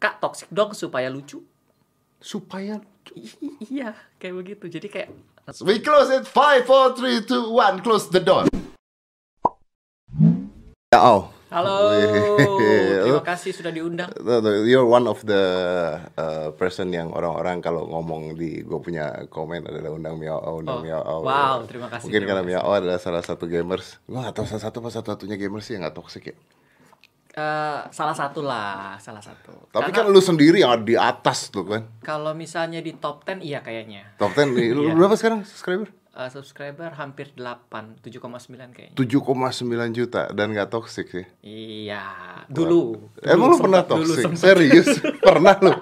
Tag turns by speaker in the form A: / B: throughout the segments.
A: kak toxic dong supaya lucu
B: Supaya
A: I- iya kayak begitu jadi kayak
B: We close it 5 4 3 2 1 close the door. Ya, oh.
A: halo terima kasih sudah diundang
B: You're one of the uh, person yang orang-orang kalau ngomong di gue punya komen adalah undang Miao undang
A: Oh,
B: Miao
A: wow, terima kasih,
B: Mungkin
A: terima
B: karena
A: kasih.
B: Miao adalah salah satu gamers. Gue gak tahu salah satu apa satu-satunya gamers sih yang gak toxic ya.
A: Eh, salah satu lah salah satu
B: Tapi
A: Karena
B: kan lu sendiri yang ada di atas tuh kan.
A: kalau misalnya di top 10 iya kayaknya
B: Top 10 nih. Lu
A: Iya.
B: berapa sekarang subscriber?
A: Eh, subscriber hampir 8 7,9 kayaknya
B: 7,9 juta dan gak toxic sih.
A: iya dulu
B: Emang lu
A: Dulu
B: pernah
A: dulu
B: toxic? Serius? pernah lu?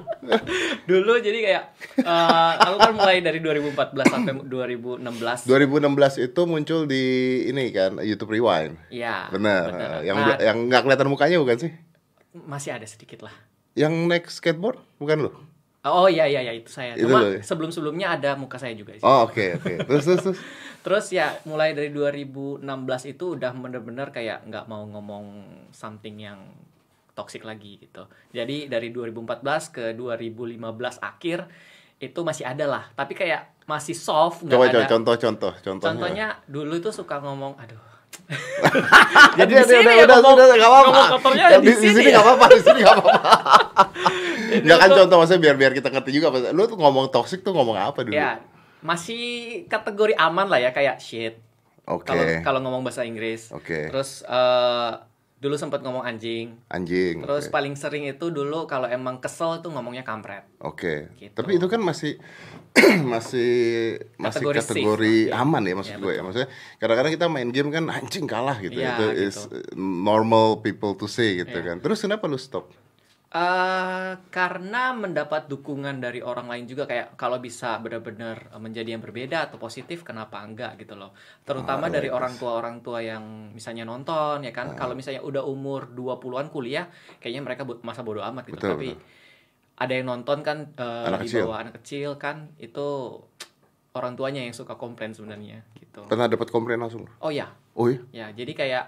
A: Dulu jadi kayak eh, aku kan mulai dari 2014 sampai 2016
B: 2016 itu muncul di ini kan YouTube Rewind.
A: Iya.
B: Benar. Yang
A: Nah,
B: yang nggak kelihatan mukanya bukan sih?
A: masih ada sedikit lah.
B: Yang naik skateboard bukan lu?
A: Oh iya iya iya itu saya.
B: Itu
A: Cuma
B: ya?
A: sebelum-sebelumnya ada muka saya juga sih.
B: Oh oke oke. Terus terus terus.
A: Terus ya mulai dari 2016 itu udah bener-bener kayak nggak mau ngomong something yang toxic lagi gitu. Jadi dari 2014 ke 2015 akhir itu masih ada lah. Tapi kayak masih soft nggak
B: Coba
A: ada.
B: coba contoh contoh contohnya.
A: Dulu itu suka ngomong aduh.
B: Jadi
A: di sini
B: udah
A: ya
B: udah
A: ngomong-
B: udah nggak apa-apa.
A: ngomong kotornya
B: Ya,
A: di sini ya.
B: nggak apa-apa, di sini nggak apa-apa. Nggak kan contoh maksudnya biar biar kita ngerti juga. Lu tuh ngomong toxic tuh ngomong apa dulu?
A: Ya, masih kategori aman lah ya kayak shit.
B: Oke.
A: Kalau kalau ngomong bahasa Inggris.
B: Oke.
A: Terus eh, dulu sempat ngomong anjing.
B: Anjing.
A: Terus
B: oke.
A: paling sering itu dulu kalau emang kesel tuh ngomongnya kampret.
B: Oke.
A: Gitu.
B: Tapi itu kan masih masih masih
A: Kategori
B: kategori,
A: safe lah,
B: aman ya maksud
A: Ya,
B: gue ya. Maksudnya kadang-kadang kita main game kan anjing kalah gitu.
A: Iya,
B: itu
A: gitu.
B: is normal people to say gitu
A: Iya.
B: kan. Terus kenapa lu stop?
A: Eh karena mendapat dukungan dari orang lain juga kayak kalau bisa benar-benar menjadi yang berbeda atau positif kenapa enggak gitu loh. Terutama
B: Ah,
A: dari orang tua orang tua yang misalnya nonton ya kan. Kalau misalnya udah umur 20-an kuliah kayaknya mereka masa bodoh amat gitu.
B: Betul,
A: Tapi
B: betul.
A: ada yang nonton kan eh,
B: Anak
A: di
B: kecil.
A: bawah anak kecil kan itu orang tuanya yang suka komplain sebenarnya gitu.
B: Pernah dapat komplain langsung?
A: Oh ya,
B: Oh iya.
A: Ya, jadi kayak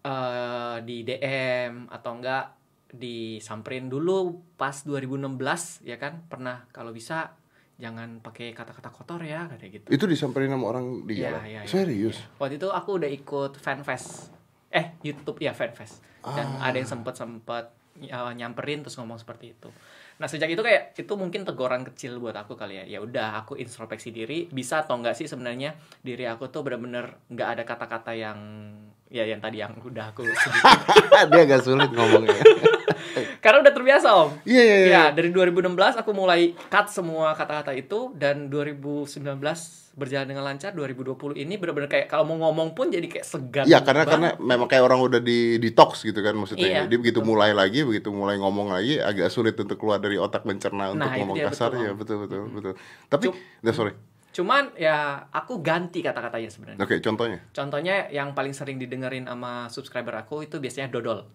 A: eh di DM atau enggak disamperin dulu pas 2016 ya kan pernah kalau bisa jangan pakai kata-kata kotor ya kayak gitu.
B: Itu disamperin sama orang di jalan.
A: iya, iya.
B: Serius?
A: Waktu itu aku udah ikut fanfest. Eh, YouTube ya fanfest. Dan
B: Ah.
A: ada yang sempet sempet uh, nyamperin terus ngomong seperti itu. Nah, sejak itu kayak itu mungkin teguran kecil buat aku kali ya. Ya udah, aku introspeksi diri, bisa atau enggak sih sebenarnya diri aku tuh bener-bener nggak ada kata-kata yang ya yang tadi yang udah aku sebutin.
B: Dia agak sulit ngomongnya.
A: Karena udah terbiasa, Om.
B: Iya iya iya.
A: Ya, dari 2016 aku mulai cut semua kata-kata itu dan 2019 berjalan dengan lancar, 2020 ini benar-benar kayak kalau mau ngomong pun jadi kayak segan.
B: Iya karena
A: banget.
B: karena memang kayak orang udah di detox gitu kan maksudnya.
A: Iya,
B: Dia begitu mulai lagi, begitu mulai ngomong lagi agak sulit untuk keluar dari otak mencerna untuk
A: Nah, itu
B: ngomong kasar
A: betul,
B: ya betul betul betul. Tapi
A: Cuk.
B: nah, sorry.
A: Cuman ya aku ganti kata-katanya sebenarnya.
B: Oke, contohnya.
A: Contohnya yang paling sering didengerin sama subscriber aku itu biasanya dodol.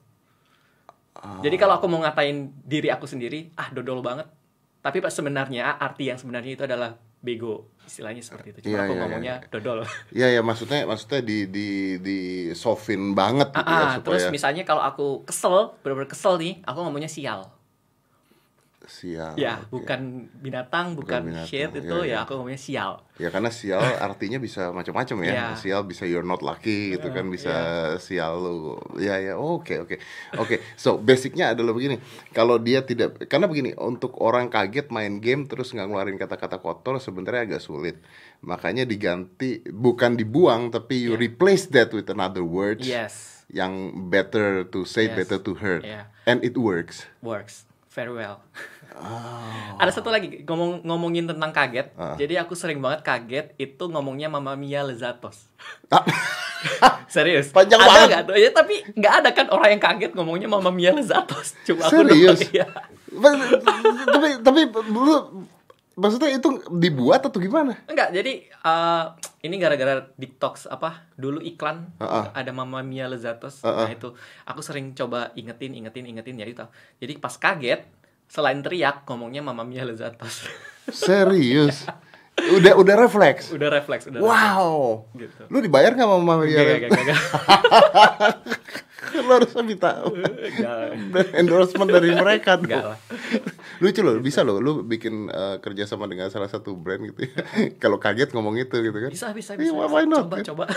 B: Ah.
A: Jadi kalau aku mau ngatain diri aku sendiri, ah dodol banget. Tapi sebenarnya arti yang sebenarnya itu adalah bego. Istilahnya seperti itu. Cuma
B: Iya,
A: aku
B: iya,
A: ngomongnya dodol.
B: Iya ya maksudnya maksudnya di di di sofin banget gitu ya
A: Ah, ah,
B: supaya
A: terus misalnya kalau aku kesel, bener-bener kesel nih, aku ngomongnya sial.
B: Sial.
A: ya,
B: oke.
A: bukan binatang, bukan,
B: binatang,
A: shit
B: iya,
A: itu
B: iya.
A: ya aku ngomongnya sial.
B: Ya karena sial artinya bisa macam-macam ya.
A: Iya.
B: Sial bisa you're not lucky gitu kan bisa sial lu. Ya ya oke oke. Oke. So basicnya adalah begini. Kalau dia tidak karena begini untuk orang kaget main game terus nggak ngeluarin kata-kata kotor sebenarnya agak sulit. Makanya diganti bukan dibuang tapi you
A: Iya.
B: replace that with another words
A: Yes,
B: yang better to say,
A: Yes.
B: better to hurt.
A: Iya.
B: And it works.
A: works very well.
B: Oh.
A: Ada satu lagi ngomong ngomongin tentang kaget.
B: Ah.
A: Jadi aku sering banget kaget itu ngomongnya Mama Mia Lezatos.
B: Ah,
A: Serius.
B: Panjang
A: ada
B: banget.
A: tuh? Ya tapi nggak ada kan orang yang kaget ngomongnya Mama Mia Lezatos. Cuma aku
B: Serius?
A: doang, iya.
B: tapi tapi lu maksudnya itu dibuat atau gimana?
A: Enggak, jadi eh, ini gara-gara TikTok apa dulu iklan
B: Heeh.
A: ada Mama Mia Lezatos.
B: Heeh.
A: Nah itu aku sering coba ingetin, ingetin, ingetin ya itu. Jadi pas kaget selain teriak ngomongnya Mama Mia Lezatos.
B: Serius? Udah udah refleks.
A: udah refleks, udah
B: Wow.
A: Gitu.
B: Lu dibayar nggak sama Mama
A: refleks.
B: Ria?
A: Gak, gak, gak, gak.
B: lo harus minta
A: Enggak.
B: endorsement dari mereka
A: Enggak
B: dong.
A: lah.
B: Lucu loh, bisa loh lu bikin eh, kerjasama dengan salah satu brand gitu ya. Kalau kaget ngomong itu gitu kan.
A: Bisa, bisa,
B: Iya,
A: bisa.
B: why- why not,
A: Coba,
B: kan?
A: coba.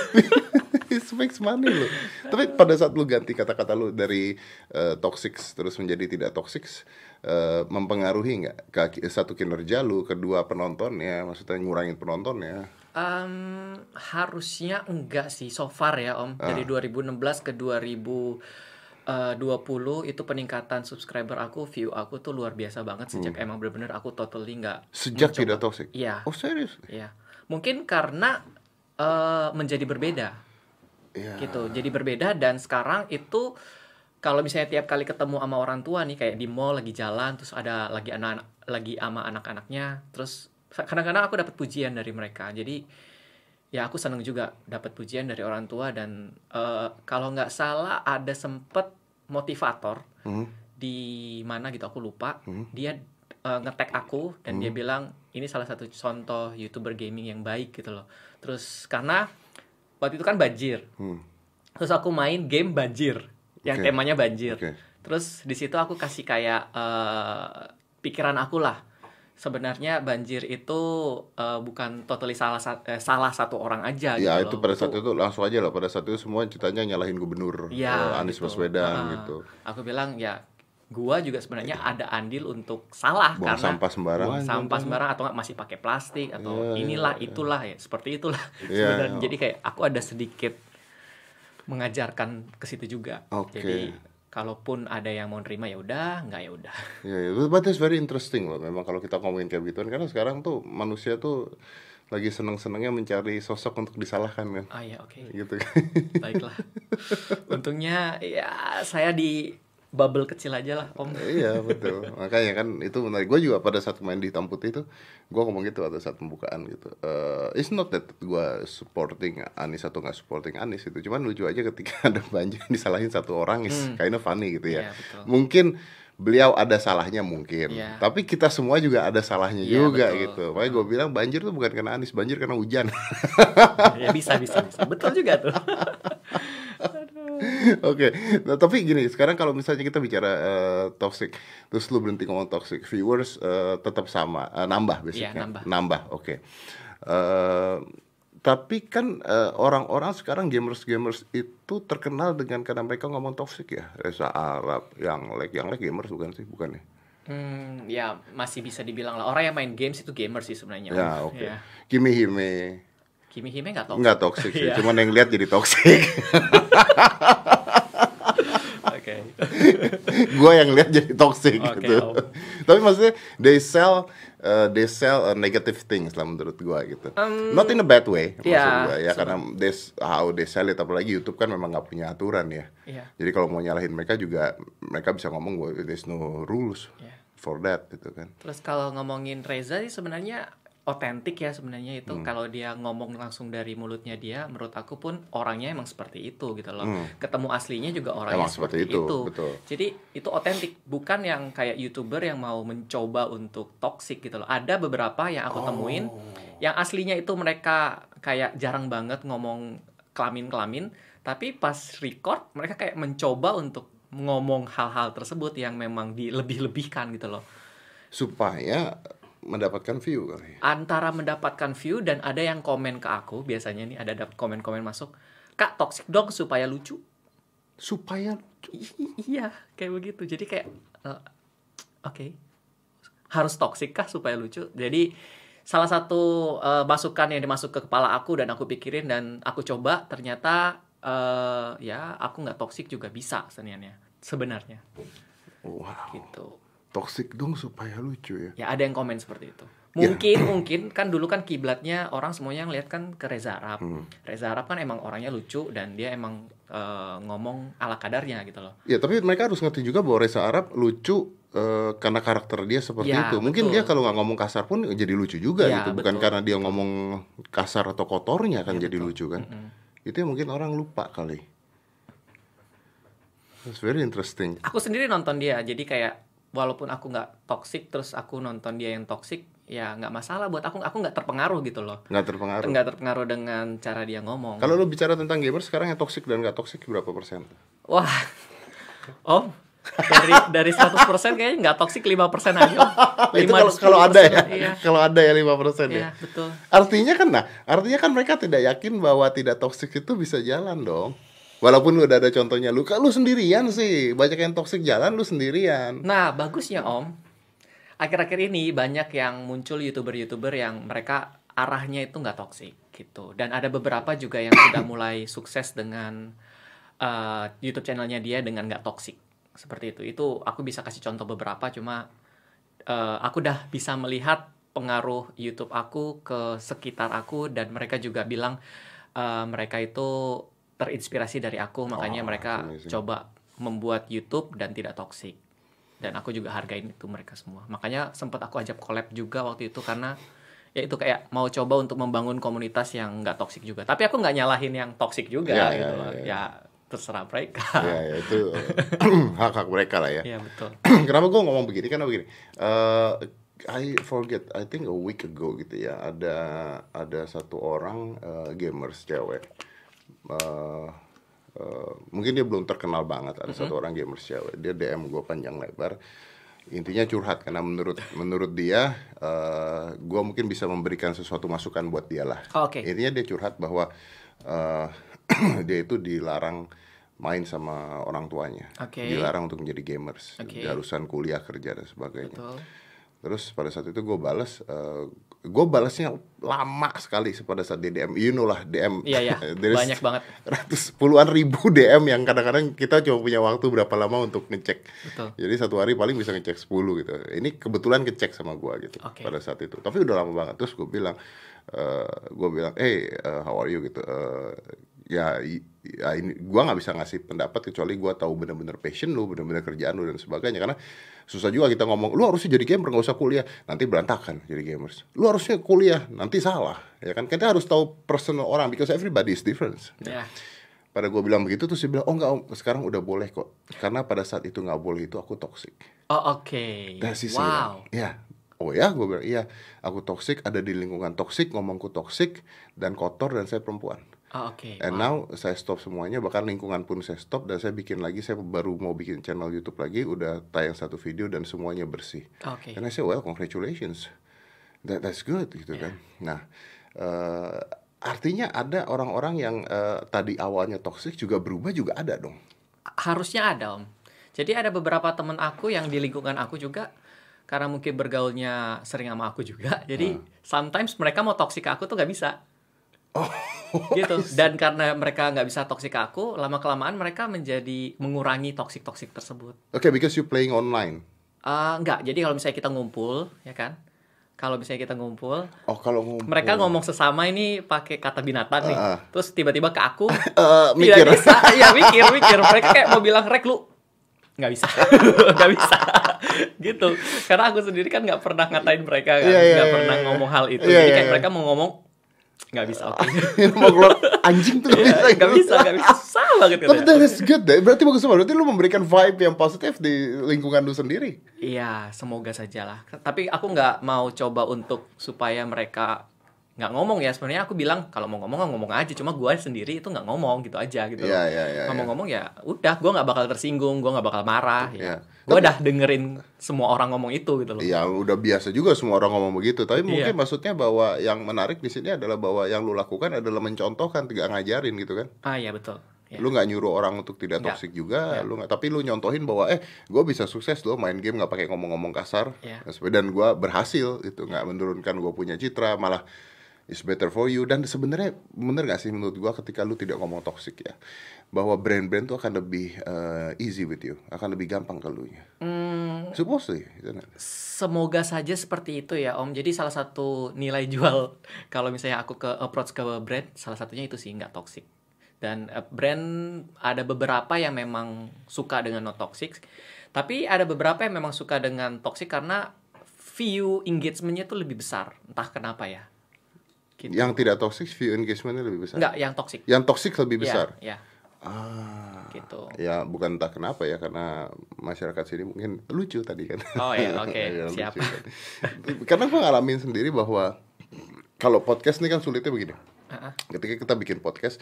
B: It makes money loh. Tapi pada saat lu ganti kata-kata lu dari eh, toxic terus menjadi tidak toxic, eh, mempengaruhi nggak ke satu kinerja lu, kedua penontonnya, maksudnya ngurangin penontonnya?
A: Em, harusnya enggak sih so far ya Om.
B: Ah.
A: Dari 2016 ke 2020 itu peningkatan subscriber aku, view aku tuh luar biasa banget sejak emang bener-bener aku totally nggak
B: Hmm. Sejak
A: mencoba.
B: tidak toxic.
A: Iya.
B: Oh serius?
A: Iya. Mungkin karena eh, menjadi berbeda
B: Iya.
A: gitu. Jadi berbeda dan sekarang itu kalau misalnya tiap kali ketemu sama orang tua nih kayak di mall lagi jalan terus ada lagi anak lagi sama anak-anaknya terus kadang-kadang aku dapat pujian dari mereka. Jadi ya aku seneng juga dapat pujian dari orang tua dan eh, kalau nggak salah ada sempet motivator
B: Hmm.
A: di mana gitu aku lupa
B: Hmm.
A: dia uh, nge-tag aku dan dia bilang ini salah satu contoh youtuber gaming yang baik gitu loh terus karena waktu itu kan banjir
B: Hmm.
A: terus aku main game banjir yang temanya banjir
B: Oke.
A: terus di situ aku kasih kayak uh, pikiran aku lah sebenarnya banjir itu uh, bukan totally salah sa- eh, salah satu orang aja
B: Ya
A: gitu
B: itu
A: loh.
B: pada saat itu langsung aja lah pada saat itu semua ceritanya nyalahin gubernur
A: Iya,
B: eh, Anies
A: gitu.
B: Baswedan
A: Ah,
B: gitu.
A: Aku bilang ya gua juga sebenarnya ada andil untuk salah
B: Buang
A: karena
B: sampah sembarangan,
A: buang sampah sembarangan atau nggak masih pakai plastik atau
B: Iya,
A: inilah
B: iya.
A: itulah ya seperti itulah
B: Iya,
A: sebenarnya.
B: iya.
A: Jadi kayak aku ada sedikit mengajarkan ke situ juga.
B: Oke.
A: Jadi kalaupun ada yang mau nerima ya udah, nggak ya udah.
B: Ya, ya, but that's very interesting loh. Memang kalau kita ngomongin kayak gituan karena sekarang tuh manusia tuh lagi seneng-senengnya mencari sosok untuk disalahkan kan.
A: Ah ya oke,
B: Gitu kan.
A: baiklah. Untungnya ya saya di bubble kecil aja lah om.
B: iya betul. Makanya kan itu menarik. Gue juga pada saat main di Hitam Putih itu gue ngomong gitu pada saat pembukaan gitu. Eh, it's not that gue supporting Anies atau nggak supporting Anies itu. Cuman lucu aja ketika ada banjir disalahin satu orang is kind of funny gitu ya.
A: Iya, betul.
B: Mungkin beliau ada salahnya mungkin.
A: Iya.
B: Tapi kita semua juga ada salahnya
A: Iya,
B: juga
A: betul.
B: gitu. Makanya gue bilang banjir tuh bukan karena Anies, banjir karena hujan.
A: ya bisa bisa bisa. Betul juga tuh.
B: Oke, nah tapi gini, sekarang kalau misalnya kita bicara eh, toxic, terus lu berhenti ngomong toxic, viewers eh, tetap sama, eh, nambah basicnya,
A: Iya, nambah.
B: oke. Eh, tapi kan eh, orang-orang sekarang gamers-gamers itu terkenal dengan karena mereka ngomong toxic ya, Reza Arab, yang like, yang like gamers bukan sih, bukan ya?
A: Hmm, ya masih bisa dibilang lah orang yang main games itu gamer sih sebenarnya.
B: Ya, oke.
A: Ya.
B: Kimi Hime,
A: Kimi Hime nggak tahu.
B: nggak toxic sih,
A: Iya.
B: cuman yang lihat jadi toxic.
A: Oke.
B: gue yang lihat jadi toxic
A: Oke,
B: gitu.
A: Om.
B: Tapi maksudnya they sell uh, they sell uh, negative things lah menurut gue gitu. Not in a bad way maksud
A: iya,
B: gua, ya karena this how they sell it apalagi YouTube kan memang nggak punya aturan ya.
A: Iya.
B: Jadi kalau mau nyalahin mereka juga mereka bisa ngomong "Well, there's no rules
A: Iya.
B: for that gitu kan.
A: Terus kalau ngomongin Reza sih sebenarnya otentik ya sebenarnya itu
B: Hmm.
A: kalau dia ngomong langsung dari mulutnya dia menurut aku pun orangnya emang seperti itu gitu loh.
B: Hmm.
A: Ketemu aslinya juga orangnya
B: Emang seperti itu, betul.
A: Jadi itu otentik bukan yang kayak YouTuber yang mau mencoba untuk toxic gitu loh. Ada beberapa yang aku temuin
B: Oh.
A: yang aslinya itu mereka kayak jarang banget ngomong kelamin-kelamin tapi pas record mereka kayak mencoba untuk ngomong hal-hal tersebut yang memang dilebih-lebihkan gitu loh
B: Supaya mendapatkan view kali.
A: antara mendapatkan view dan ada yang komen ke aku biasanya nih ada komen-komen masuk kak toxic dong supaya lucu.
B: Supaya
A: I- iya kayak begitu. Jadi kayak eh, oke. Harus toxic kah supaya lucu? Jadi salah satu eh, masukan yang dimasuk ke kepala aku dan aku pikirin dan aku coba ternyata eh, ya aku nggak toxic juga bisa sebenarnya sebenarnya.
B: Wow,
A: gitu
B: toxic dong supaya lucu ya.
A: ya ada yang komen seperti itu
B: Ya.
A: mungkin mungkin kan dulu kan kiblatnya orang semuanya ngeliat kan ke Reza Arab
B: Hmm.
A: Reza Arab kan emang orangnya lucu dan dia emang eh, ngomong ala kadarnya gitu loh
B: Ya tapi mereka harus ngerti juga bahwa Reza Arab lucu eh, karena karakter dia seperti
A: Ya,
B: itu. Mungkin
A: betul.
B: dia kalau nggak ngomong kasar pun jadi lucu juga
A: Ya,
B: gitu. Bukan
A: betul.
B: karena dia ngomong kasar atau kotornya kan
A: Ya,
B: jadi
A: betul.
B: lucu kan.
A: Mm-mm.
B: Itu yang mungkin orang lupa kali. That's very interesting.
A: aku sendiri nonton dia jadi kayak walaupun aku nggak toxic terus aku nonton dia yang toxic ya nggak masalah buat aku. Aku nggak terpengaruh gitu loh.
B: Nggak terpengaruh?
A: Nggak terpengaruh dengan cara dia ngomong.
B: Kalau lu bicara tentang gamer sekarang yang toxic dan nggak toxic berapa persen?
A: Wah. Om dari dari 100% kayaknya nggak toxic 5% aja om.
B: itu
A: 5
B: kalau kalau ada ya.
A: Iya.
B: kalau ada ya lima persen ya.
A: Iya, betul.
B: artinya kan nah artinya kan mereka tidak yakin bahwa tidak toxic itu bisa jalan dong walaupun lu udah ada contohnya lu kan lu sendirian sih banyak yang toxic jalan lu sendirian
A: Nah, bagusnya Om, akhir-akhir ini banyak yang muncul youtuber-youtuber yang mereka arahnya itu nggak toksik gitu. Dan ada beberapa juga yang sudah mulai sukses dengan uh, YouTube channelnya dia dengan nggak toksik seperti itu. Itu aku bisa kasih contoh beberapa, cuma uh, aku udah bisa melihat pengaruh YouTube aku ke sekitar aku dan mereka juga bilang uh, mereka itu terinspirasi dari aku, makanya
B: Oh,
A: mereka
B: amazing.
A: coba membuat YouTube dan tidak toksik. Dan aku juga hargain itu mereka semua. Makanya sempat aku ajak collab juga waktu itu karena ya itu kayak mau coba untuk membangun komunitas yang nggak toksik juga. Tapi aku nggak nyalahin yang toksik juga
B: Ya,
A: gitu
B: ya,
A: loh.
B: ya,
A: Ya, terserah mereka.
B: ya, ya itu hak hak mereka lah ya
A: Iya betul.
B: kenapa gue ngomong begini karena begini eh I forget I think a week ago gitu ya ada ada satu orang eh, gamers cewek Eh, mungkin dia belum terkenal banget ada satu orang gamers cewek dia DM gue panjang lebar intinya curhat karena menurut menurut dia eh gue mungkin bisa memberikan sesuatu masukan buat dia lah
A: Oh, oke.
B: intinya dia curhat bahwa eh dia itu dilarang main sama orang tuanya
A: Oke.
B: dilarang untuk menjadi gamers
A: Oke.
B: jurusan kuliah kerja dan sebagainya
A: Betul.
B: Terus pada saat itu gue balas, gue balasnya lama sekali pada saat di DM. You know lah DM.
A: Iya, iya. Banyak banget.
B: Ratus puluhan ribu DM yang kadang-kadang kita cuma punya waktu berapa lama untuk ngecek.
A: Betul.
B: Jadi satu hari paling bisa ngecek 10 gitu. Ini kebetulan ngecek sama gue gitu
A: Oke.
B: pada saat itu. Tapi udah lama banget. Terus gue bilang, gue bilang, hey, uh, how are you gitu. Uh, ya, ya ini gue nggak bisa ngasih pendapat kecuali gue tahu bener-bener passion lu, bener-bener kerjaan lu dan sebagainya. Karena susah juga kita ngomong, lu harusnya jadi gamer nggak usah kuliah, nanti berantakan jadi gamers. Lu harusnya kuliah, nanti salah, ya kan? Kita harus tahu personal orang because everybody is different.
A: Ya.
B: Pada gue bilang begitu terus dia bilang, oh enggak om, sekarang udah boleh kok. Karena pada saat itu nggak boleh itu aku toxic.
A: Oh oke.
B: Si
A: Wow.
B: Iya. Oh ya, gue bilang iya. Aku toxic, ada di lingkungan toxic, ngomongku toxic dan kotor dan saya perempuan.
A: Oh oke.
B: And
A: Wow.
B: now saya stop semuanya, bahkan lingkungan pun saya stop dan saya bikin lagi. Saya baru mau bikin channel YouTube lagi, udah tayang satu video dan semuanya bersih.
A: Oke.
B: And I say, well, congratulations. That, that's good gitu kan. Nah, eh, artinya ada orang-orang yang eh, tadi awalnya toxic juga berubah juga ada dong.
A: harusnya ada om jadi ada beberapa temen aku yang di lingkungan aku juga karena mungkin bergaulnya sering sama aku juga jadi sometimes mereka mau toksik ke aku tuh nggak bisa
B: Oh,
A: gitu dan karena mereka nggak bisa toksik ke aku lama kelamaan mereka menjadi mengurangi toksik toksik tersebut
B: Okay, because you playing online.
A: Ah, nggak jadi kalau misalnya kita ngumpul ya kan kalau misalnya kita ngumpul
B: Oh, kalau ngumpul.
A: mereka ngomong sesama ini pakai kata binatang nih
B: Ah.
A: terus tiba-tiba ke aku
B: Eh, mikir.
A: Tidak bisa, iya mikir, mikir. Mereka kayak mau bilang rek lu nggak bisa, nggak bisa, gitu. Karena aku sendiri kan nggak pernah ngatain mereka, kan,
B: Iya,
A: nggak
B: iya, iya,
A: pernah
B: iya.
A: ngomong hal itu.
B: Iya,
A: Jadi
B: iya,
A: kayak
B: iya.
A: mereka mau ngomong nggak bisa, oke.
B: mau keluar anjing tuh nggak
A: Iya,
B: bisa
A: Nggak bisa, nggak bisa, susah banget
B: tapi
A: gitu.
B: that is good deh berarti bagus banget berarti lu memberikan vibe yang positif di lingkungan lu sendiri
A: Iya, semoga saja lah. Tapi aku nggak mau coba untuk supaya mereka nggak ngomong ya. Sebenarnya aku bilang kalau mau ngomong ngomong aja. Cuma gue sendiri itu nggak ngomong gitu aja gitu.
B: Iya,
A: loh.
B: iya, iya,
A: Ngomong-ngomong ya udah, gue nggak bakal tersinggung, gue nggak bakal marah.
B: Iya.
A: Ya. Gue udah dengerin semua orang ngomong itu gitu loh.
B: ya udah biasa juga semua orang ngomong begitu tapi mungkin
A: Iya.
B: maksudnya bahwa yang menarik di sini adalah bahwa yang lu lakukan adalah mencontohkan tidak ngajarin gitu kan
A: Ah iya betul. Ya.
B: lu nggak nyuruh orang untuk tidak toksik juga
A: Nggak.
B: lu nggak tapi lu nyontohin bahwa eh gue bisa sukses loh main game nggak pakai ngomong-ngomong kasar
A: Iya.
B: dan gue berhasil itu nggak menurunkan gue punya citra malah is better for you dan sebenarnya bener gak sih menurut gue ketika lu tidak ngomong toxic ya bahwa brand-brand tuh akan lebih uh, easy with you akan lebih gampang ke lu nya
A: Hmm,
B: supposedly
A: semoga saja seperti itu ya Om. Jadi salah satu nilai jual kalau misalnya aku ke approach ke brand, salah satunya itu sih nggak toxic. Dan eh, brand ada beberapa yang memang suka dengan no toxic, tapi ada beberapa yang memang suka dengan toxic karena view engagementnya tuh lebih besar. Entah kenapa ya. Gitu.
B: yang tidak toxic view engagementnya lebih besar
A: Enggak, yang toxic.
B: yang toxic lebih
A: Iya,
B: besar
A: Iya.
B: Ah.
A: gitu.
B: Ya bukan entah kenapa ya karena masyarakat sini mungkin lucu tadi kan.
A: Oh ya, oke,
B: Ya,
A: siap.
B: lucu kan. karena gue ngalamin sendiri bahwa kalau podcast ini kan sulitnya begini.
A: Ah, ah.
B: Ketika kita bikin podcast,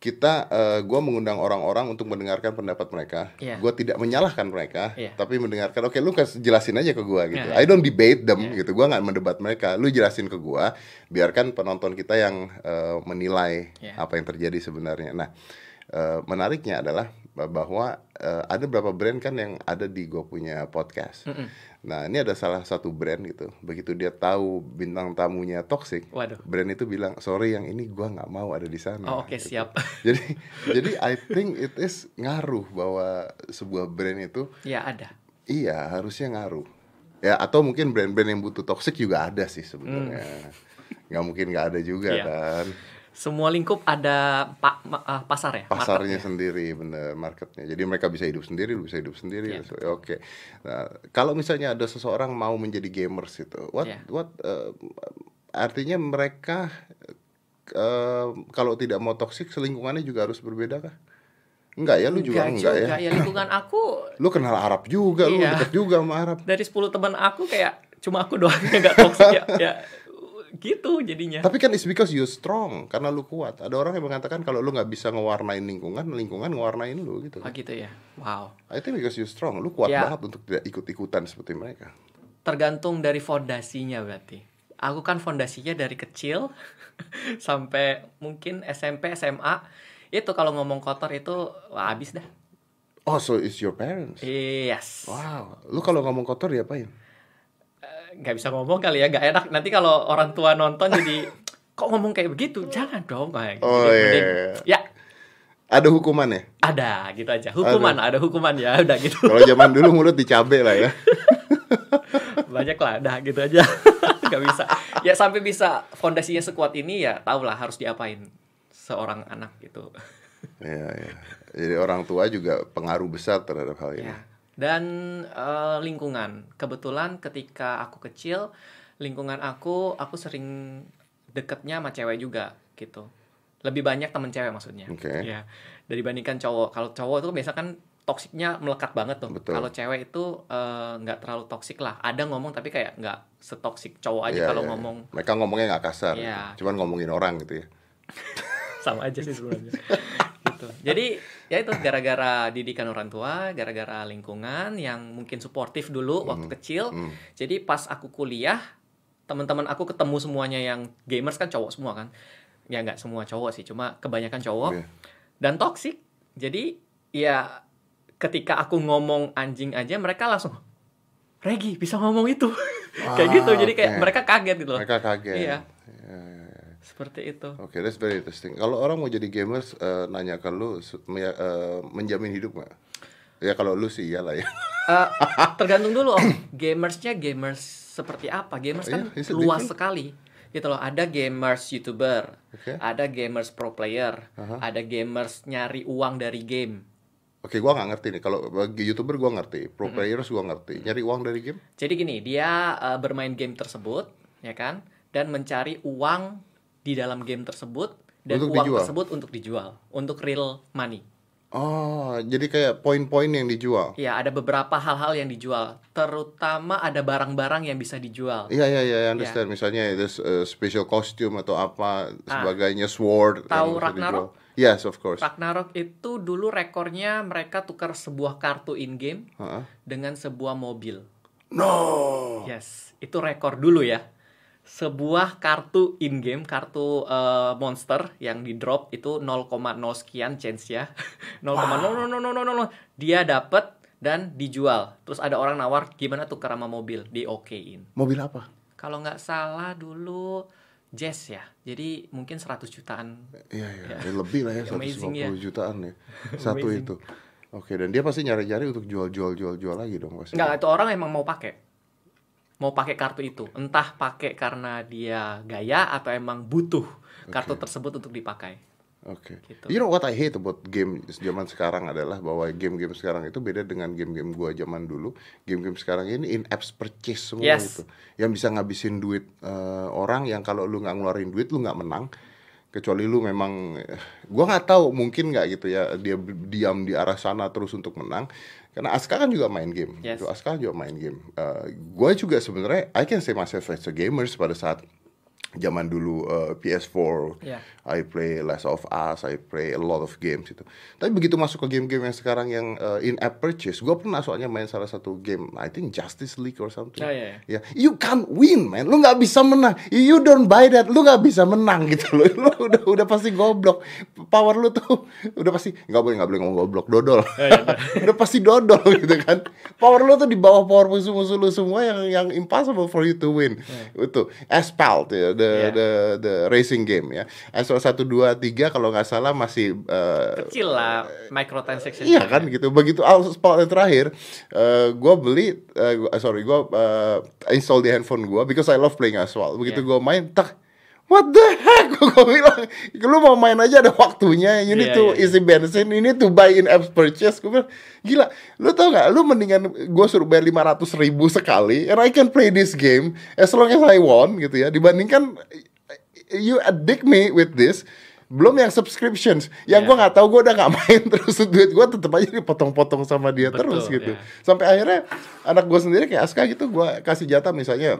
B: kita eh, gua mengundang orang-orang untuk mendengarkan pendapat mereka.
A: Iya.
B: Gua tidak menyalahkan mereka,
A: Iya.
B: tapi mendengarkan. Oke, lu kasih jelasin aja ke gua gitu.
A: Iya,
B: I don't debate them
A: Iya.
B: gitu. Gua nggak mendebat mereka. Lu jelasin ke gua, biarkan penonton kita yang eh, menilai
A: Iya.
B: apa yang terjadi sebenarnya. Nah, eh, menariknya adalah bahwa eh, ada beberapa brand kan yang ada di gua punya podcast.
A: Mm-mm.
B: Nah, ini ada salah satu brand gitu. Begitu dia tahu bintang tamunya toxic,
A: Waduh.
B: brand itu bilang sorry yang ini gua nggak mau ada di sana.
A: Oh, oke,
B: gitu.
A: siap.
B: Jadi jadi I think it is ngaruh bahwa sebuah brand itu
A: Ya ada.
B: iya harusnya ngaruh. Ya atau mungkin brand-brand yang butuh toxic juga ada sih sebenarnya. Nggak mungkin nggak ada juga.
A: Iya.
B: kan.
A: Semua lingkup ada pa- ah, pasar ya,
B: Pasarnya
A: marketnya.
B: sendiri bener marketnya. Jadi mereka bisa hidup sendiri, lu bisa hidup sendiri.
A: Iya.
B: So, Oke. Nah, kalau misalnya ada seseorang mau menjadi gamers itu, what
A: Iya.
B: what uh, artinya mereka uh, kalau tidak mau toksik selingkungannya juga harus berbeda kah? Enggak ya, lu juga enggak, ya.
A: ya lingkungan aku
B: Lu kenal Arab juga, lu
A: Iya.
B: deket juga sama Arab.
A: dari 10 teman aku kayak cuma aku doang yang gak toxic ya, ya gitu jadinya.
B: Tapi kan it's because you strong, karena lu kuat. Ada orang yang mengatakan kalau lu nggak bisa ngewarnain lingkungan, lingkungan ngewarnain lu gitu.
A: Oh gitu ya. Wow.
B: I think because you strong, lu kuat
A: Ya.
B: banget untuk tidak ikut-ikutan seperti mereka.
A: Tergantung dari fondasinya berarti. Aku kan fondasinya dari kecil sampai mungkin SMP, SMA. Itu kalau ngomong kotor itu wah, habis dah.
B: Oh, so it's your parents.
A: Yes.
B: Wow, lu kalau ngomong kotor diapain?
A: Nggak bisa ngomong kali ya, nggak enak. Nanti kalau orang tua nonton jadi kok ngomong kayak begitu? Jangan dong kayak gitu.
B: Oh,
A: Jadi
B: iya,
A: mending-
B: iya.
A: Ya,
B: Ada hukumannya?
A: ada gitu aja. Hukuman, ada hukuman ya, udah gitu.
B: Kalau zaman dulu mulut dicabe lah ya.
A: banyak lah dah gitu aja nggak bisa ya sampai bisa fondasinya sekuat ini ya tau lah harus diapain seorang anak gitu
B: Iya, iya. Jadi orang tua juga pengaruh besar terhadap hal ini.
A: ya dan eh, lingkungan. Kebetulan ketika aku kecil lingkungan aku aku sering deketnya sama cewek juga gitu. Lebih banyak temen cewek maksudnya.
B: Oke.
A: ya dibandingkan cowok. Kalau cowok itu biasa kan toksiknya melekat banget tuh.
B: Betul.
A: kalau cewek itu eh, nggak terlalu toksik lah. Ada ngomong tapi kayak nggak setoksik cowok aja
B: Iya,
A: kalau
B: iya,
A: ngomong.
B: Mereka ngomongnya nggak kasar, gitu. cuman ngomongin orang gitu ya.
A: sama aja sih sebenarnya. Gitu. Jadi ya itu gara-gara didikan orang tua gara-gara lingkungan yang mungkin suportif dulu waktu kecil
B: Hmm.
A: jadi pas aku kuliah teman-teman aku ketemu semuanya yang gamers kan cowok semua kan ya nggak semua cowok sih cuma kebanyakan cowok
B: Iya.
A: dan toksik jadi ya ketika aku ngomong anjing aja mereka langsung Regi bisa ngomong itu kayak
B: Ah,
A: gitu jadi kayak
B: oke.
A: mereka kaget gitu loh
B: Mereka kaget.
A: Iya.
B: Iya, iya.
A: Seperti itu
B: Oke, that's very interesting. Kalau orang mau jadi gamers, eh, nanya ke lu, eh, menjamin hidup nggak? Ya kalau lu sih iyalah ya.
A: Eh, tergantung dulu om gamersnya gamers seperti apa gamers kan
B: Iya, is it
A: luas
B: different?
A: sekali gitu loh ada gamers youtuber
B: Oke.
A: ada gamers pro player
B: Aha.
A: ada gamers nyari uang dari game
B: Oke, gua nggak ngerti nih. Kalau bagi youtuber gua ngerti, pro players gua ngerti. Nyari uang dari game?
A: jadi gini dia eh, bermain game tersebut ya kan dan mencari uang di dalam game tersebut dan
B: Untuk
A: uang
B: dijual?
A: tersebut untuk dijual untuk real money
B: Oh, jadi kayak poin-poin yang dijual.
A: ya ada beberapa hal-hal yang dijual terutama ada barang-barang yang bisa dijual
B: Iya iya iya, I understand. Misalnya itu uh, special costume atau apa
A: Ah.
B: sebagainya sword
A: Tahu Ragnarok?
B: dijual. Yes, of course.
A: Ragnarok itu dulu rekornya mereka tukar sebuah kartu in game
B: Heeh.
A: dengan sebuah mobil.
B: No.
A: Yes, itu rekor dulu ya. Sebuah kartu in game, kartu eh, monster yang di drop itu 0,0 sekian chance ya. 0,0000000 dia dapat dan dijual. Terus ada orang nawar gimana tukar sama mobil, di okein.
B: Mobil apa?
A: Kalau nggak salah dulu Jazz ya. Jadi mungkin 100 jutaan.
B: Iya iya, ya, lebih lah ya
A: Amazing
B: 150
A: ya.
B: jutaan ya. Satu itu. Oke, dan dia pasti nyari-nyari untuk jual-jual jual-jual lagi dong pasti.
A: Enggak, itu orang emang mau pakai. Mau pakai kartu itu. Entah pakai karena dia gaya atau emang butuh kartu tersebut untuk dipakai.
B: Oke.
A: Gitu.
B: You know what I hate about game zaman sekarang adalah bahwa game-game sekarang itu beda dengan game-game gua zaman dulu. Game-game sekarang ini in apps purchase semua
A: Yes.
B: gitu. Yang bisa ngabisin duit eh, orang yang kalau lu nggak ngeluarin duit lu nggak menang. kecuali lu memang gua nggak tahu mungkin nggak gitu ya dia diam di arah sana terus untuk menang karena Aska kan juga main game
A: Yes.
B: gitu. Aska juga main game Eh, gua juga sebenarnya I can say myself as a gamers pada saat zaman dulu eh, PS4
A: Yeah.
B: I play Last of Us, I play a lot of games itu. Tapi begitu masuk ke game-game yang sekarang yang uh, in-app purchase, gue pernah soalnya main salah satu game, I think Justice League or something.
A: Oh, iya,
B: Ya, you can't win, man. Lu nggak bisa menang. You don't buy that, lu nggak bisa menang gitu loh. Lu udah udah pasti goblok. Power lu tuh udah pasti nggak boleh nggak boleh ngomong goblok, dodol. udah pasti dodol gitu kan. Power lu tuh di bawah power musuh-musuh lu semua yang yang impossible for you to win. Itu Asphalt ya, the
A: Yeah.
B: the the racing game ya. Asphalt satu dua tiga kalau nggak salah masih eh,
A: Kecil lah microtransaction.
B: Iya kan gitu. Begitu yang terakhir, eh gue beli, gua- sorry, gue install di handphone gue because I love playing Asphalt. Begitu
A: Yeah.
B: gue main, tak, what the heck? Gue bilang, lu mau main aja ada waktunya. You need
A: Iya,
B: to
A: iya, iya.
B: isi bensin, ini to buy in app purchase. Gue bilang, gila. Lu tau gak? Lu mendingan gue suruh bayar 500 ribu sekali, and I can play this game as long as I want gitu ya. Dibandingkan you addict me with this belum yang subscriptions yang
A: Yeah.
B: gua nggak tahu gue udah nggak main terus duit gue tetap aja dipotong-potong sama dia
A: Betul,
B: terus gitu
A: ya.
B: sampai akhirnya anak gue sendiri kayak Aska gitu gue kasih jatah misalnya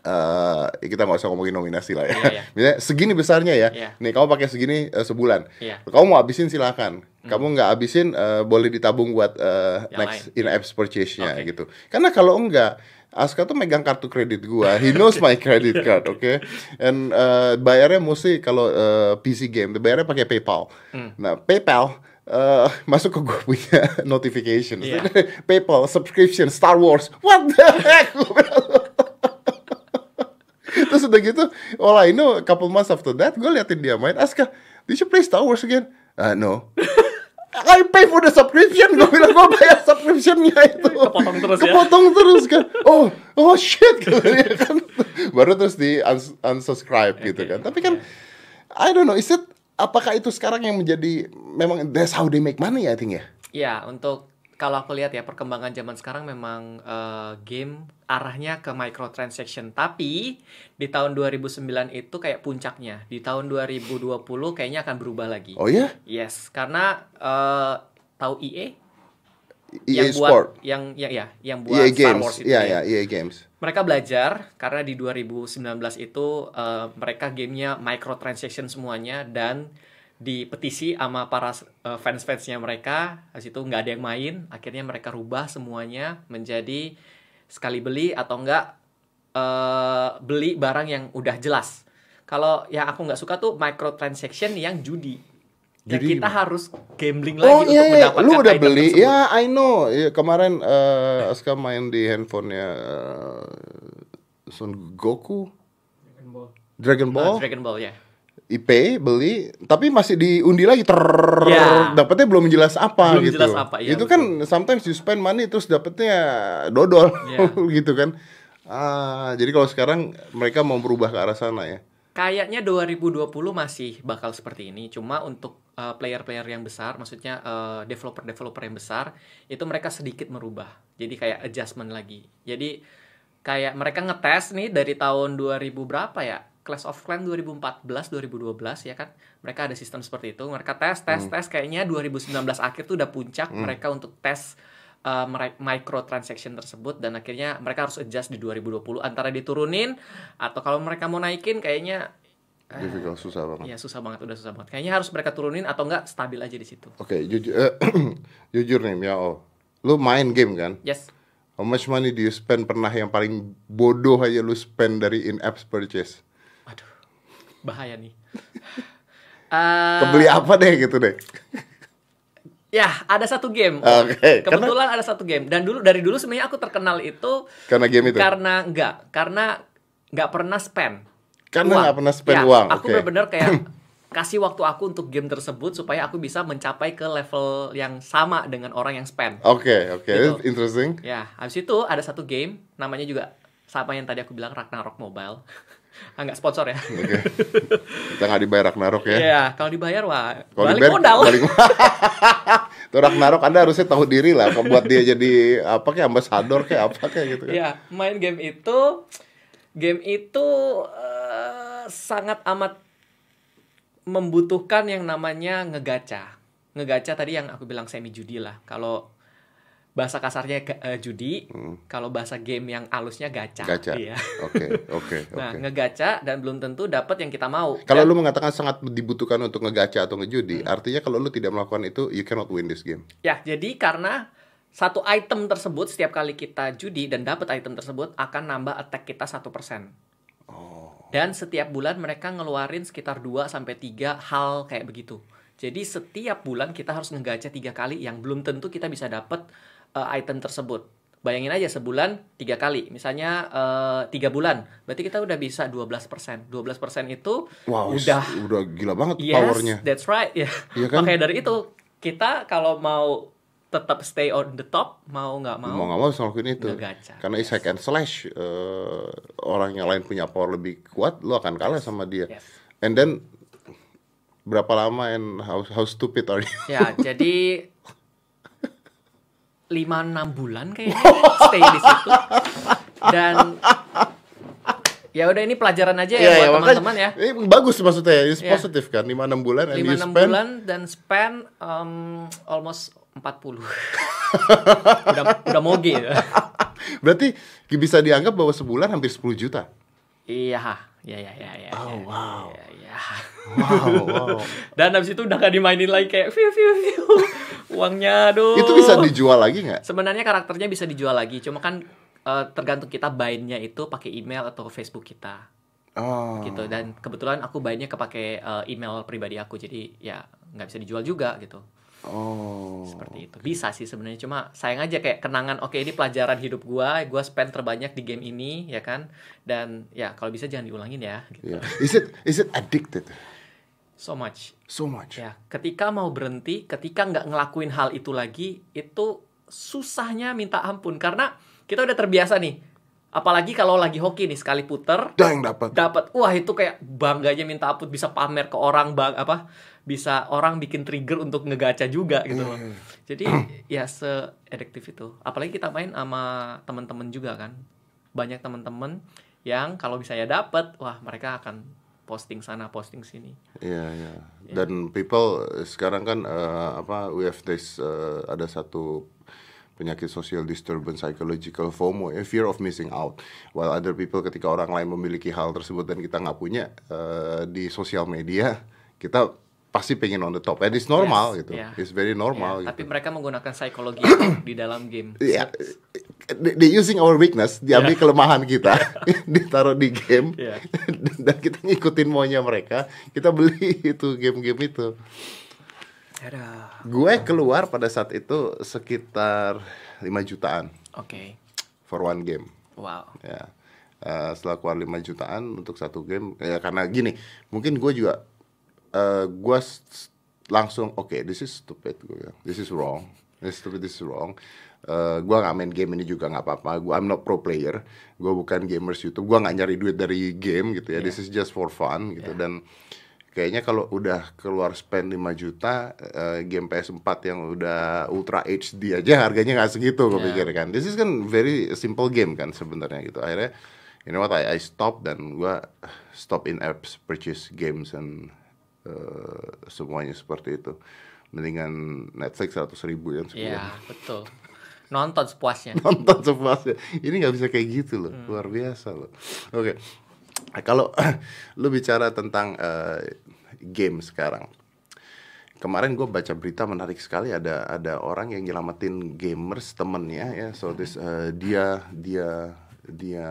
B: eh kita nggak usah ngomongin nominasi lah ya.
A: Iya, iya.
B: Misalnya segini besarnya ya.
A: Iya.
B: Nih kamu pakai segini eh, sebulan.
A: Iya.
B: Kamu mau habisin silakan. Kamu nggak habisin eh, boleh ditabung buat
A: Yang
B: next
A: lain.
B: in-app purchase-nya
A: Oke.
B: gitu. Karena kalau enggak Aska tuh megang kartu kredit gua, he knows my credit card, oke? And eh, bayarnya mesti kalau eh, PC game, bayarnya pakai PayPal.
A: Hmm.
B: Nah PayPal eh, masuk ke gue punya notification,
A: Iya.
B: PayPal subscription Star Wars, what the heck? Terus udah gitu, all I know, a couple months after that, gue liatin dia main, Aska, did you play Star Wars again? Uh, no. I pay for the subscription, gue bilang gue bayar subscriptionnya itu.
A: Kepotong terus ya?
B: Kepotong terus kan. Oh, oh shit, gitu ya kan. Baru terus di uns- unsubscribe gitu
A: Oke,
B: kan. Tapi kan, I don't know, is it, apakah itu sekarang yang menjadi, memang that's how they make money I think ya?
A: Ya, untuk kalau aku lihat ya perkembangan zaman sekarang memang eh, game arahnya ke microtransaction. Tapi di tahun 2009 itu kayak puncaknya. Di tahun 2020 kayaknya akan berubah lagi.
B: Oh ya?
A: Yes, karena eh, tahu EA
B: EA
A: yang buat
B: E Sport,
A: yang ya ya yang buat
B: EA
A: Star
B: Games,
A: Wars itu
B: iya
A: ya.
B: ya, EA Games.
A: Mereka belajar karena di 2019 itu eh, mereka gamenya microtransaction semuanya dan dipetisi sama para eh, fans-fansnya mereka. Habis itu nggak ada yang main, akhirnya mereka rubah semuanya menjadi sekali beli atau enggak eh, beli barang yang udah jelas. Kalau yang aku nggak suka tuh microtransaction yang judi. Ya
B: Judi
A: kita
B: gimana?
A: harus gambling lagi
B: Oh
A: untuk
B: iya, iya.
A: mendapatkan
B: lu udah
A: item
B: beli?
A: tersebut.
B: Ya, I know. Ya, kemarin eh Aska main di handphonenya eh, Son Goku, Dragon
A: Ah,
B: Ball,
A: Dragon Ball ya.
B: IP beli, tapi masih diundi lagi ter
A: Ya.
B: dapetnya belum jelas apa
A: Belum
B: gitu.
A: jelas apa, iya,
B: Itu kan sometimes you spend money terus dapetnya dodol
A: Ya.
B: gitu kan. Ah, jadi kalau sekarang mereka mau berubah ke arah sana ya.
A: Kayaknya 2020 masih bakal seperti ini. Cuma untuk uh, player-player yang besar, maksudnya uh, developer-developer yang besar, itu mereka sedikit merubah. Jadi kayak adjustment lagi. Jadi kayak mereka ngetes nih dari tahun 2000 berapa ya? Clash of Clans 2014, 2012 ya kan. Mereka ada sistem seperti itu. Mereka tes, tes, tes. Kayaknya 2019 akhir tuh udah puncak mereka untuk tes uh, microtransaction tersebut dan akhirnya mereka harus adjust di 2020 antara diturunin atau kalau mereka mau naikin kayaknya
B: Difficult susah banget.
A: ya susah banget udah susah banget kayaknya harus mereka turunin atau enggak stabil aja di situ
B: Oke, jujur eh, jujur nih, ya oh. Lu main game kan?
A: yes
B: How much money do you spend pernah yang paling bodoh aja lu spend dari in-app purchase?
A: Bahaya nih Eh,
B: Kebeli apa deh gitu deh.
A: ya ada satu game
B: Oke,
A: kebetulan ada satu game dan dulu dari dulu sebenarnya aku terkenal itu
B: Karena game itu.
A: karena enggak karena nggak pernah spend
B: Karena
A: uang.
B: nggak pernah spend
A: Ya,
B: uang,
A: aku
B: oke.
A: bener-bener kayak kasih waktu aku untuk game tersebut supaya aku bisa mencapai ke level yang sama dengan orang yang spend
B: Oke, oke,
A: Gitu.
B: It's interesting.
A: Ya, habis itu ada satu game namanya juga sama yang tadi aku bilang Ragnarok Mobile. Ah, nggak sponsor ya.
B: Oke. Kita nggak dibayar Ragnarok ya.
A: Iya, kalau dibayar wah
B: Kalau
A: balik
B: dibayar,
A: modal.
B: Balik Tuh Ragnarok Anda harusnya tahu diri lah buat dia jadi apa kayak ambasador kayak apa kayak gitu kan.
A: Iya, main game itu game itu eh, sangat amat membutuhkan yang namanya ngegacha. Ngegacha tadi yang aku bilang semi judi lah. Kalau bahasa kasarnya eh, judi, kalau bahasa game yang alusnya gacha.
B: Hmm. Gacha.
A: Iya.
B: Oke, oke,
A: Nah,
B: oke.
A: ngegacha dan belum tentu dapat yang kita mau.
B: Kalau
A: Dan-
B: lu mengatakan sangat dibutuhkan untuk ngegacha atau ngejudi,
A: Hmm.
B: artinya kalau lu tidak melakukan itu, you cannot win this game.
A: Ya, jadi karena satu item tersebut setiap kali kita judi dan dapat item tersebut akan nambah attack kita 1%.
B: Oh.
A: Dan setiap bulan mereka ngeluarin sekitar 2 sampai 3 hal kayak begitu. Jadi setiap bulan kita harus ngegacha tiga kali yang belum tentu kita bisa dapat uh, item tersebut. Bayangin aja sebulan tiga kali, misalnya uh, tiga bulan, berarti kita udah bisa 12%. 12% itu
B: Wow,
A: udah
B: udah gila banget
A: Yes,
B: powernya.
A: that's right. Ya.
B: Iya kan?
A: Makanya dari itu kita kalau mau tetap stay on the top, mau nggak mau,
B: Mau nggak mau harus ngelakuin itu.
A: Ngegacha.
B: Karena hack and slash, eh, orang yang lain punya power lebih kuat, lu akan kalah sama dia.
A: Yes.
B: And then berapa lama and how how stupid are you?
A: Ya, jadi 5 6 bulan kayaknya stay di situ. Dan ya udah ini pelajaran aja ya
B: Iya,
A: buat
B: ya, makanya-
A: teman-teman ya.
B: Ini bagus maksudnya, it's
A: Iya.
B: positif kan, 5 6 bulan and
A: 5
B: you
A: 6
B: spend
A: bulan dan spend um, almost 40. udah udah moge. ya.
B: Berarti bisa dianggap bahwa sebulan hampir 10 juta.
A: Iya, iya, iya, iya, iya.
B: Oh,
A: iya,
B: wow.
A: Iya, iya.
B: Wow, wow.
A: Dan habis itu udah gak dimainin lagi kayak view view view. Uangnya aduh.
B: Itu bisa dijual lagi nggak?
A: Sebenarnya karakternya bisa dijual lagi, cuma kan eh, tergantung kita buy-nya itu pakai email atau Facebook kita
B: Oh.
A: gitu. Dan kebetulan aku buy-nya kepake eh, email pribadi aku, jadi ya nggak bisa dijual juga gitu.
B: Oh.
A: Seperti itu. Bisa sih sebenarnya, cuma sayang aja kayak kenangan. Oke, ini pelajaran hidup gua, gua spend terbanyak di game ini, ya kan? Dan ya kalau bisa jangan diulangin ya. Gitu.
B: Yeah. Is it is it addicted?
A: So much.
B: So much.
A: Ya, ketika mau berhenti, ketika nggak ngelakuin hal itu lagi, itu susahnya minta ampun karena kita udah terbiasa nih. Apalagi kalau lagi hoki nih sekali puter,
B: yang dapat.
A: dapat wah itu kayak bangganya minta ampun bisa pamer ke orang bang apa bisa orang bikin trigger untuk ngegaca juga gitu loh. Jadi ya se adiktif itu. Apalagi kita main sama temen-temen juga kan. Banyak temen-temen yang kalau misalnya dapat, wah mereka akan posting sana, posting sini.
B: Iya, iya. Dan people sekarang kan eh, apa we have this eh, ada satu penyakit social disturbance psychological FOMO ya fear of missing out while other people ketika orang lain memiliki hal tersebut dan kita nggak punya eh, di sosial media kita pasti pengen on the top and it's normal
A: Yes,
B: gitu
A: yeah.
B: it's very normal
A: Ya,
B: gitu
A: Tapi mereka menggunakan psikologi di dalam game.
B: They, they using our weakness, diambil kelemahan kita, ditaruh di game,
A: Iya.
B: dan kita ngikutin maunya mereka, kita beli itu game-game itu.
A: Aduh.
B: Gue keluar pada saat itu sekitar 5 jutaan.
A: Oke.
B: for one game.
A: Wow.
B: Ya, Eh, setelah keluar 5 jutaan untuk satu game, ya karena gini, mungkin gue juga, eh gue langsung, oke, this is stupid, gue bilang, this is wrong, this is stupid, this is wrong. Eh gue nggak main game ini juga nggak apa-apa, gue I'm not pro player, gue bukan gamers YouTube, gue nggak nyari duit dari game gitu ya, this is just for fun gitu. Dan kayaknya kalau udah keluar spend 5 juta eh, game PS4 yang udah Ultra HD aja harganya nggak segitu gue
A: Yeah.
B: pikir kan. This is kan very simple game kan sebenarnya gitu. Akhirnya you know what I, I stop dan gua stop in apps purchase games and eh, semuanya seperti itu. Mendingan Netflix 100 ribu ya sebulan.
A: Iya, betul. Nonton sepuasnya.
B: nonton sepuasnya. Ini nggak bisa kayak gitu loh, luar biasa loh. Oke, kalau lu bicara tentang eh, game sekarang, kemarin gue baca berita menarik sekali ada ada orang yang nyelamatin gamers temennya ya, so this eh, dia dia dia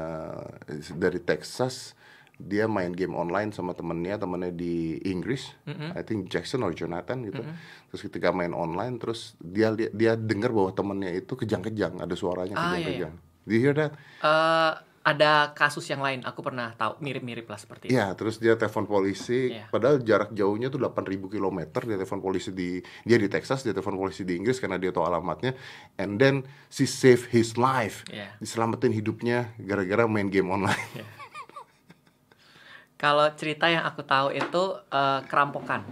B: dari Texas dia main game online sama temennya temennya di Inggris I think Jackson or Jonathan gitu. Terus ketika main online terus dia dia dengar bahwa temennya itu kejang-kejang ada suaranya
A: Ah, iya,
B: kejang-kejang. do you hear that?
A: Eh, ada kasus yang lain, aku pernah tahu mirip-mirip lah seperti itu.
B: Iya, terus dia telepon polisi.
A: Iya.
B: Padahal jarak jauhnya tuh 8000 km. Dia telepon polisi di dia di Texas, dia telepon polisi di Inggris karena dia tahu alamatnya. And then she save his life.
A: Iya.
B: Diselamatin hidupnya gara-gara main game online.
A: Kalau cerita yang aku tahu itu eh, kerampokan.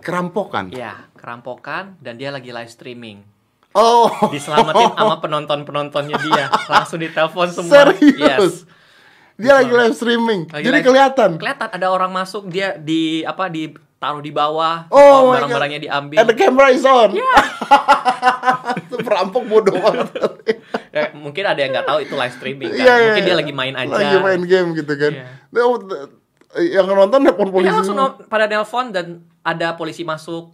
B: Kerampokan.
A: Ya, kerampokan dan dia lagi live streaming.
B: Oh.
A: Diselamatin sama penonton-penontonnya dia. Langsung ditelepon semua.
B: Serius?
A: Yes.
B: Dia lagi live streaming.
A: Lagi
B: Jadi
A: live-
B: kelihatan.
A: Kelihatan ada orang masuk dia di apa di taruh di bawah,
B: Oh
A: barang-barangnya diambil.
B: And the camera is on. Itu perampok bodoh banget.
A: Ya, mungkin ada yang nggak tahu itu live streaming kan.
B: Iya, iya,
A: mungkin dia
B: iya.
A: lagi main aja.
B: Lagi main game gitu kan. Nah, yang nonton nelpon polisi.
A: Dia langsung pada nelpon dan ada polisi masuk.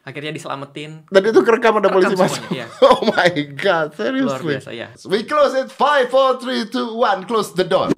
A: Akhirnya diselamatin.
B: Dan itu kerekam ada polisi masuk.
A: semuanya, iya.
B: Oh my god, seriously.
A: Luar biasa ya.
B: We close it. Five, four, three, two, one. Close the door.